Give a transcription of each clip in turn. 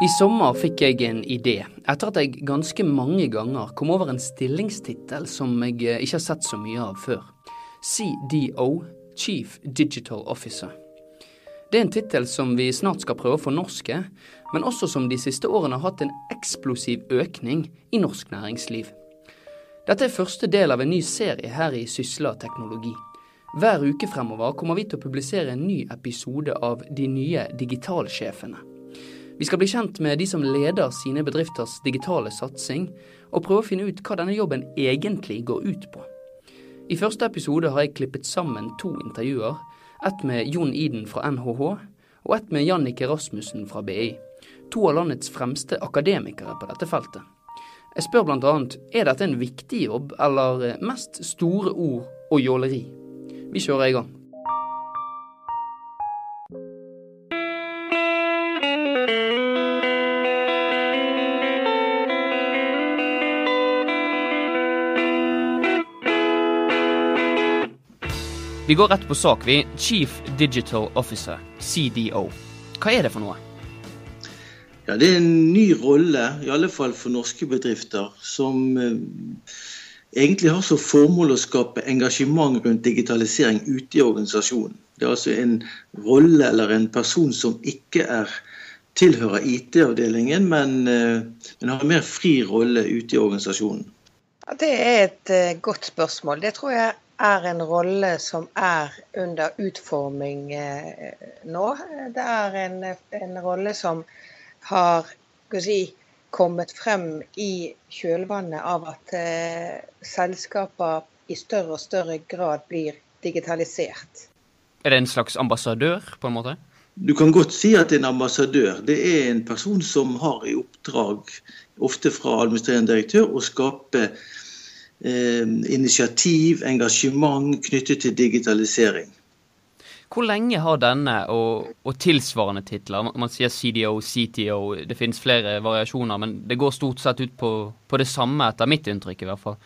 I sommer fikk jeg en idé, etter at jeg ganske mange ganger kom over en stillingstittel som jeg eh, ikke har sett så mye av før. CDO, Chief Digital Officer. Det er en tittel som vi snart skal prøve å fornorske, men også som de siste årene har hatt en eksplosiv økning i norsk næringsliv. Dette er første del av en ny serie her i Sysla teknologi. Hver uke fremover kommer vi til å publisere en ny episode av De nye digitalsjefene. Vi skal bli kjent med de som leder sine bedrifters digitale satsing, og prøve å finne ut hva denne jobben egentlig går ut på. I første episode har jeg klippet sammen to intervjuer. Ett med Jon Iden fra NHH, og ett med Jannicke Rasmussen fra BI. To av landets fremste akademikere på dette feltet. Jeg spør bl.a.: Er dette en viktig jobb, eller mest store ord og jåleri? Vi kjører i gang. Vi går rett på sak, vi. Chief Digital Officer, CDO. Hva er det for noe? Ja, Det er en ny rolle, i alle fall for norske bedrifter, som eh, egentlig har som formål å skape engasjement rundt digitalisering ute i organisasjonen. Det er altså en rolle eller en person som ikke er tilhører IT-avdelingen, men, eh, men, har en mer fri rolle ute i organisasjonen. Ja, det er et uh, godt spørsmål. Det tror jeg er en rolle som er under utforming eh, nå. Det er en, en rolle som har si, kommet frem i kjølvannet av at eh, selskaper i større og større grad blir digitalisert. Er det en slags ambassadør, på en måte? Du kan godt si at en ambassadør. Det er en person som har i oppdrag, ofte fra administrerende direktør, å skape initiativ, engasjement knyttet til digitalisering. Hvor lenge har denne og, og tilsvarende titler, man sier CDO, CTO, det finnes flere variasjoner, men det går stort sett ut på, på det samme, etter mitt inntrykk i hvert fall.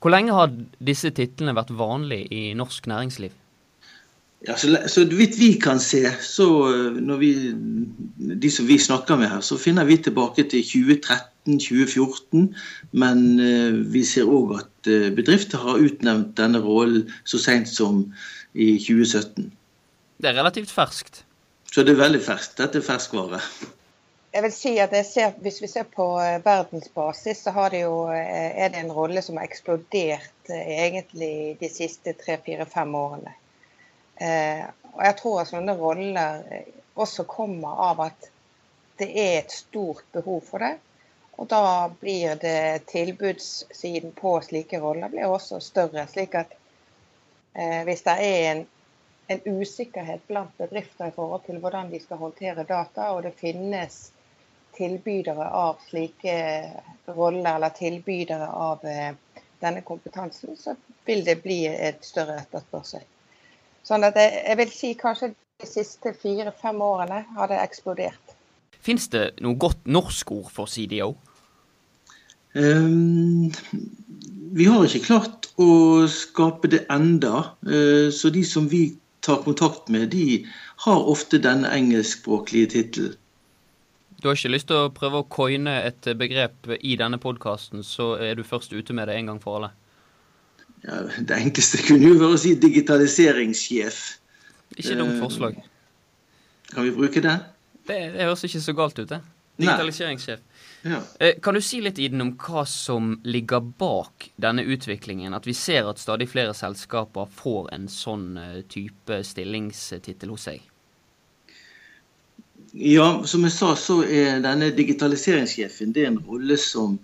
Hvor lenge har disse titlene vært vanlig i norsk næringsliv? Ja, så, så vidt vi kan se, så eh, når vi, de som vi snakker med her, så finner vi tilbake til 2013 2014, men eh, vi ser òg at eh, bedrifter har utnevnt denne rollen så seint som i 2017. Det er relativt ferskt? Så det er veldig ferskt. Dette er ferskvare. Jeg vil si at ser, Hvis vi ser på eh, verdensbasis, så det jo, er det en rolle som har eksplodert egentlig de siste tre-fire-fem årene. Og Jeg tror at sånne roller også kommer av at det er et stort behov for det. Og da blir det tilbudssiden på slike roller blir også større. slik at eh, hvis det er en, en, usikkerhet blant bedrifter i forhold til hvordan de skal håndtere data, og det finnes tilbydere av slike roller, eller tilbydere av eh, denne kompetansen, så vil det bli et større etterspørsel. Sånn at jeg, jeg vil si kanskje de siste fire-fem årene har det eksplodert. Fins det noe godt norsk ord for CDO? Ehm, vi har ikke klart å skape det enda, eh, så de som vi tar kontakt med, de har ofte denne engelskspråklige tittelen. Du har ikke lyst til å prøve å coine et begrep i denne podkasten, så er du først ute med det en gang for alle? Ja, det enkleste kunne jo være å si digitaliseringssjef. Ikke dumt ehm, forslag. Kan vi bruke det? Det, det høres ikke så galt ut, det. Digitaliseringssjef. Ja. Eh, kan du si litt Iden, om hva som ligger bak denne utviklingen? At vi ser at stadig flere selskaper får en sånn eh, type stillingstittel hos seg? Ja, som jeg sa, så er denne digitaliseringssjefen det er en rolle som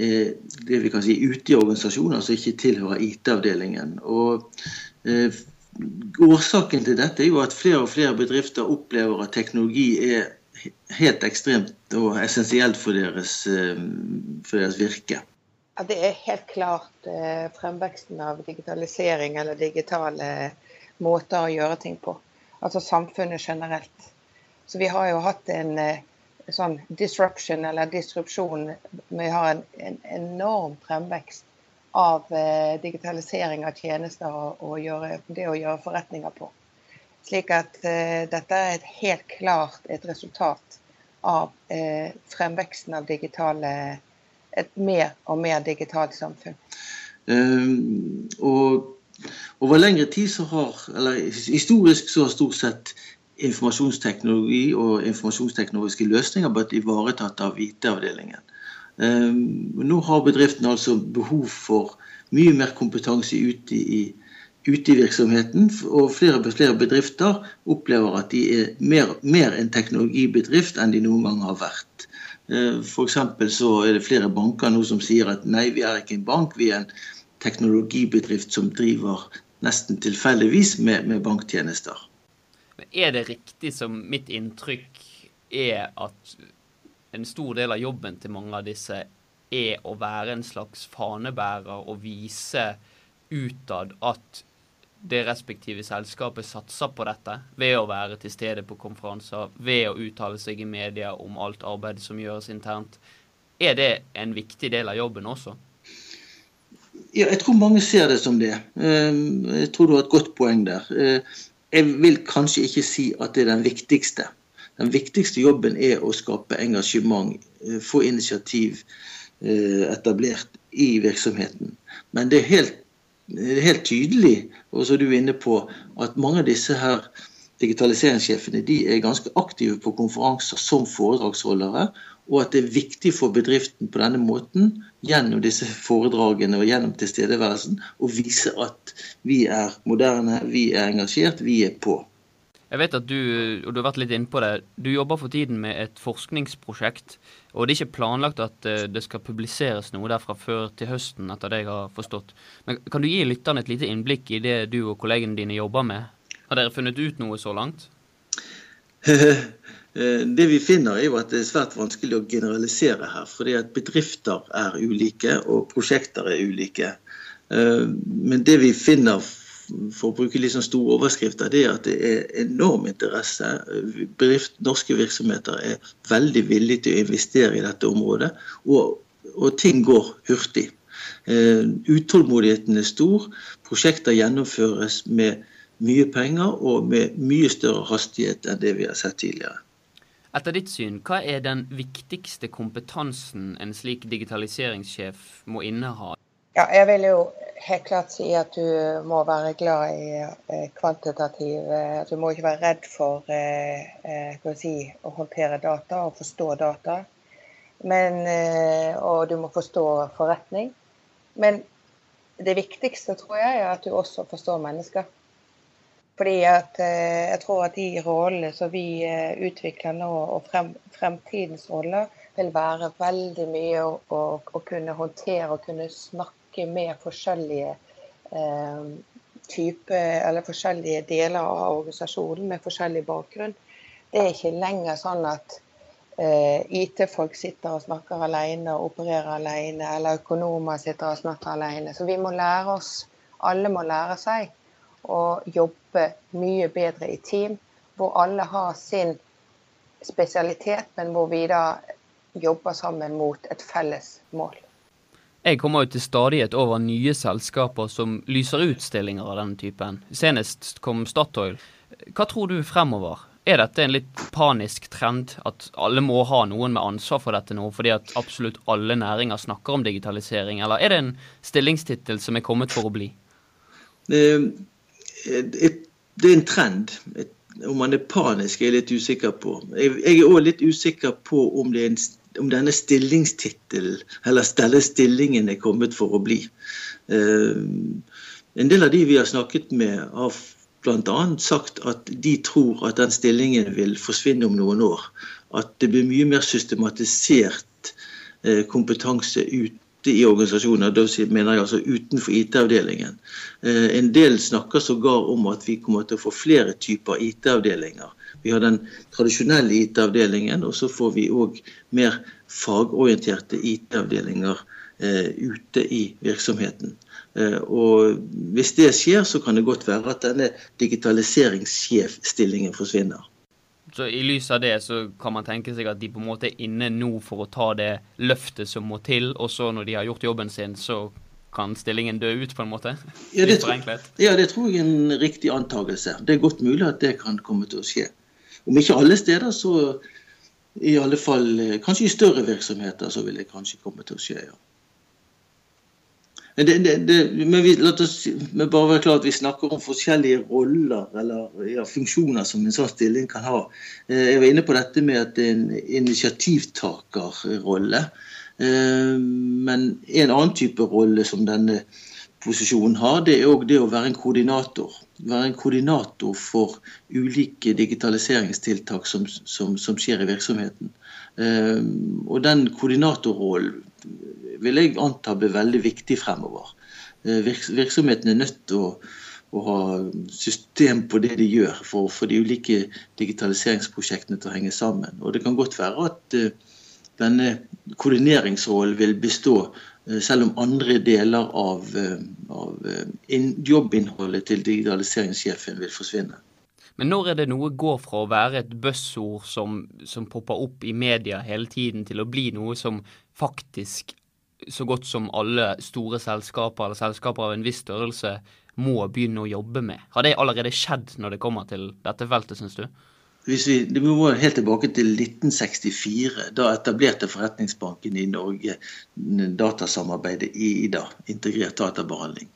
er det vi kan si ute i organisasjoner som ikke tilhører IT-avdelingen. Og eh, Årsaken til dette er jo at flere og flere bedrifter opplever at teknologi er helt ekstremt og essensielt for deres, eh, for deres virke. Ja, det er helt klart eh, fremveksten av digitalisering eller digitale måter å gjøre ting på. Altså samfunnet generelt. Så vi har jo hatt en eh, sånn disruption eller disrupsjon. Vi har en, en enorm fremvekst av digitalisering av tjenester og, gjøre, det å gjøre forretninger på. Slik at uh, dette er helt klart et resultat av eh, fremveksten av digitale, et mer og mer digitalt samfunn. Um, og over lengre tid så har, eller historisk så har stort sett informasjonsteknologi og informasjonsteknologiske løsninger blitt ivaretatt av IT-avdelingen. Um, nå har bedriften altså behov for mye mer kompetanse ute i, ute i virksomheten. Og flere, flere bedrifter opplever at de er mer, mer en teknologibedrift enn de noen gang har vært. Uh, F.eks. så er det flere banker nå som sier at nei, vi er ikke en bank, vi er en teknologibedrift som driver nesten tilfeldigvis med, med banktjenester. Er det riktig som mitt inntrykk er at en stor del av jobben til mange av disse er å være en slags fanebærer og vise utad at det respektive selskapet satser på dette ved å være til stede på konferanser, ved å uttale seg i media om alt arbeidet som gjøres internt. Er det en viktig del av jobben også? Ja, jeg tror mange ser det som det. Eh, jeg tror du har et godt poeng der. Eh, jeg vil kanskje ikke si at det er den viktigste. Den viktigste jobben er å skape engasjement, eh, få initiativ etablert i virksomheten. Men det er helt, helt tydelig, og er du inne på, at mange av disse her digitaliseringssjefene de er ganske aktive på konferanser som foredragsholdere og at det er viktig for bedriften på denne måten, gjennom disse foredragene og gjennom tilstedeværelsen, å vise at vi er moderne, vi er engasjert, vi er på. Jeg vet at du, og du har vært litt inne på det, du jobber for tiden med et forskningsprosjekt. Og det er ikke planlagt at eh, det skal publiseres noe derfra før til høsten, etter det jeg har forstått. Men kan du gi lytterne et lite innblikk i det du og kollegene dine jobber med? Har dere funnet ut noe så langt? Eh, det vi finner, er jo at det er svært vanskelig å generalisere her. Fordi at bedrifter er ulike, og prosjekter er ulike. Eh, men det vi finner, for å bruke litt sånn store overskrifter, det er at det er enorm interesse. Bedrift, norske virksomheter er veldig villige til å investere i dette området. Og, og ting går hurtig. Uh, utålmodigheten er stor. Prosjekter gjennomføres med mye penger og med mye større hastighet enn det vi har sett tidligere. Etter ditt syn, hva er den viktigste kompetansen en slik digitaliseringssjef må inneha? Ja, jeg vil jo helt klart si at du må være glad i eh, kvantitativ eh, Du må ikke være redd for eh, si, å håndtere data og forstå data. Men, og du må forstå forretning. Men det viktigste tror jeg er at du også forstår mennesker. Fordi at jeg tror at de rollene som vi utvikler nå, og frem, fremtidens roller, vil være veldig mye å, å, å, kunne håndtere og kunne snakke med forskjellige eh, type, eller forskjellige deler av organisasjonen med forskjellig bakgrunn. Det er ikke lenger sånn at eh, IT-folk sitter og snakker alene og opererer alene, eller økonomer sitter og snakker alene. Så vi må lære oss, alle må lære seg å jobbe mye bedre i team, hvor alle har sin spesialitet, men hvor vi da jobber sammen mot et felles mål. Jeg kommer jo til stadighet over nye selskaper som lyser ut stillinger av denne typen. Senest kom Statoil. Hva tror du fremover? Er dette en litt panisk trend, at alle må ha noen med ansvar for dette nå, fordi at absolutt alle næringer snakker om digitalisering, eller er det en stillingstittel som er kommet for å bli? Det er en trend. Om man er panisk, er jeg litt usikker på. Jeg, er òg litt usikker på om, det er en, om denne stillingstittelen, eller stelle stillingen, er kommet for å bli. Uh, en del av de vi har snakket med, har bl.a. sagt at de tror at den stillingen vil forsvinne om noen år. At det blir mye mer systematisert uh, kompetanse ut i organisasjoner, da mener jeg altså utenfor IT-avdelingen. Eh, en del snakker sågar om at vi kommer til å få flere typer IT-avdelinger. Vi har den tradisjonelle IT-avdelingen, og så får vi òg mer fagorienterte IT-avdelinger eh, ute i virksomheten. Eh, og Hvis det skjer, så kan det godt være at denne digitaliseringssjefstillingen forsvinner. Så I lys av det så kan man tenke seg at de på en måte er inne nå for å ta det løftet som må til, og så når de har gjort jobben sin, så kan stillingen dø ut, på en måte? Ja, det, tror, ja, det tror jeg er en riktig antakelse. Det er godt mulig at det kan komme til å skje. Om ikke alle steder, så I alle fall kanskje i større virksomheter så vil det kanskje komme til å skje, ja. Det, det, det, men vi, la oss bare være klar at vi snakker om forskjellige roller eller ja, funksjoner som en sånn stilling kan ha. Jeg var inne på dette med at det er en initiativtakerrolle. Men en annen type rolle som denne posisjonen har, det er òg det å være en koordinator. Være en koordinator for ulike digitaliseringstiltak som, som, som skjer i virksomheten. Ehm, og den koordinatorrollen vil jeg anta blir veldig viktig fremover. Eh, virksomheten er nødt til å, å ha system på det de gjør for å få de ulike digitaliseringsprosjektene til å henge sammen. Og det kan godt være at eh, denne koordineringsrollen vil bestå Eh, selv om andre deler av, eh, av eh, jobbinnholdet til digitaliseringssjefen vil forsvinne. Men når er det noe går fra å være et buzzord som, som popper opp i media hele tiden, til å bli noe som faktisk så godt som alle store selskaper eller selskaper av en viss størrelse må begynne å jobbe med? Har det allerede skjedd når det kommer til dette feltet, syns du? Hvis vi, vi må helt tilbake til 1964. Da etablerte Forretningsbanken i Norge datasamarbeidet i IDA, integrert databehandling.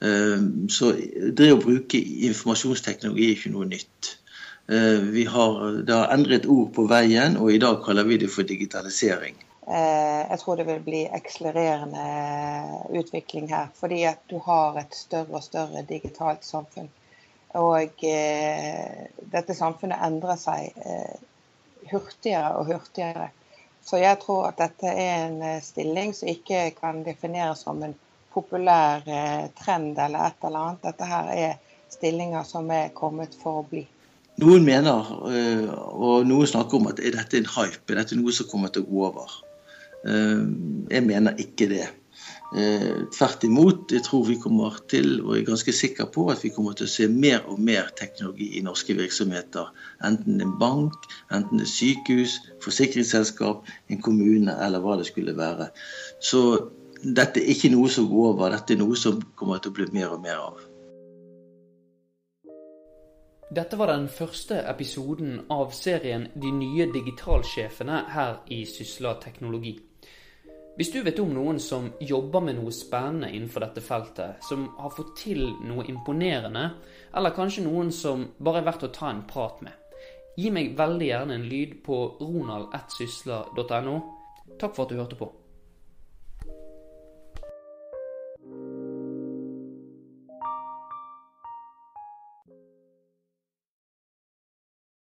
Ehm, så det å bruke informasjonsteknologi er ikke noe nytt. Ehm, vi har, det har endret ord på veien, og i dag kaller vi det for digitalisering. Eh, jeg tror det vil bli akselererende utvikling her, fordi at du har et større og større digitalt samfunn. Og eh, dette samfunnet endrer seg eh, hurtigere og hurtigere. Så jeg tror at dette er en eh, stilling som ikke kan defineres som en populær trend eller et eller annet. Dette her er stillinger som er kommet for å bli. Noen mener, eh, og noen snakker om at er dette en hype, er dette noe som kommer til å gå over. Eh, jeg mener ikke det. Eh, tvert imot, jeg tror vi kommer til, og jeg er ganske sikker på, at vi kommer til å se mer og mer teknologi i norske virksomheter. Enten en bank, enten et sykehus, forsikringsselskap, en kommune eller hva det skulle være. Så dette er ikke noe som går over, dette er noe som kommer til å bli mer og mer av. Dette var den første episoden av serien De nye digitalsjefene her i Sysla teknologi. Hvis du vet om noen som jobber med noe spennende innenfor dette feltet, som har fått til noe imponerende, eller kanskje noen som bare er verdt å ta en prat med, gi meg veldig gjerne en lyd på ronald1sysla.no. Takk for at du hørte på.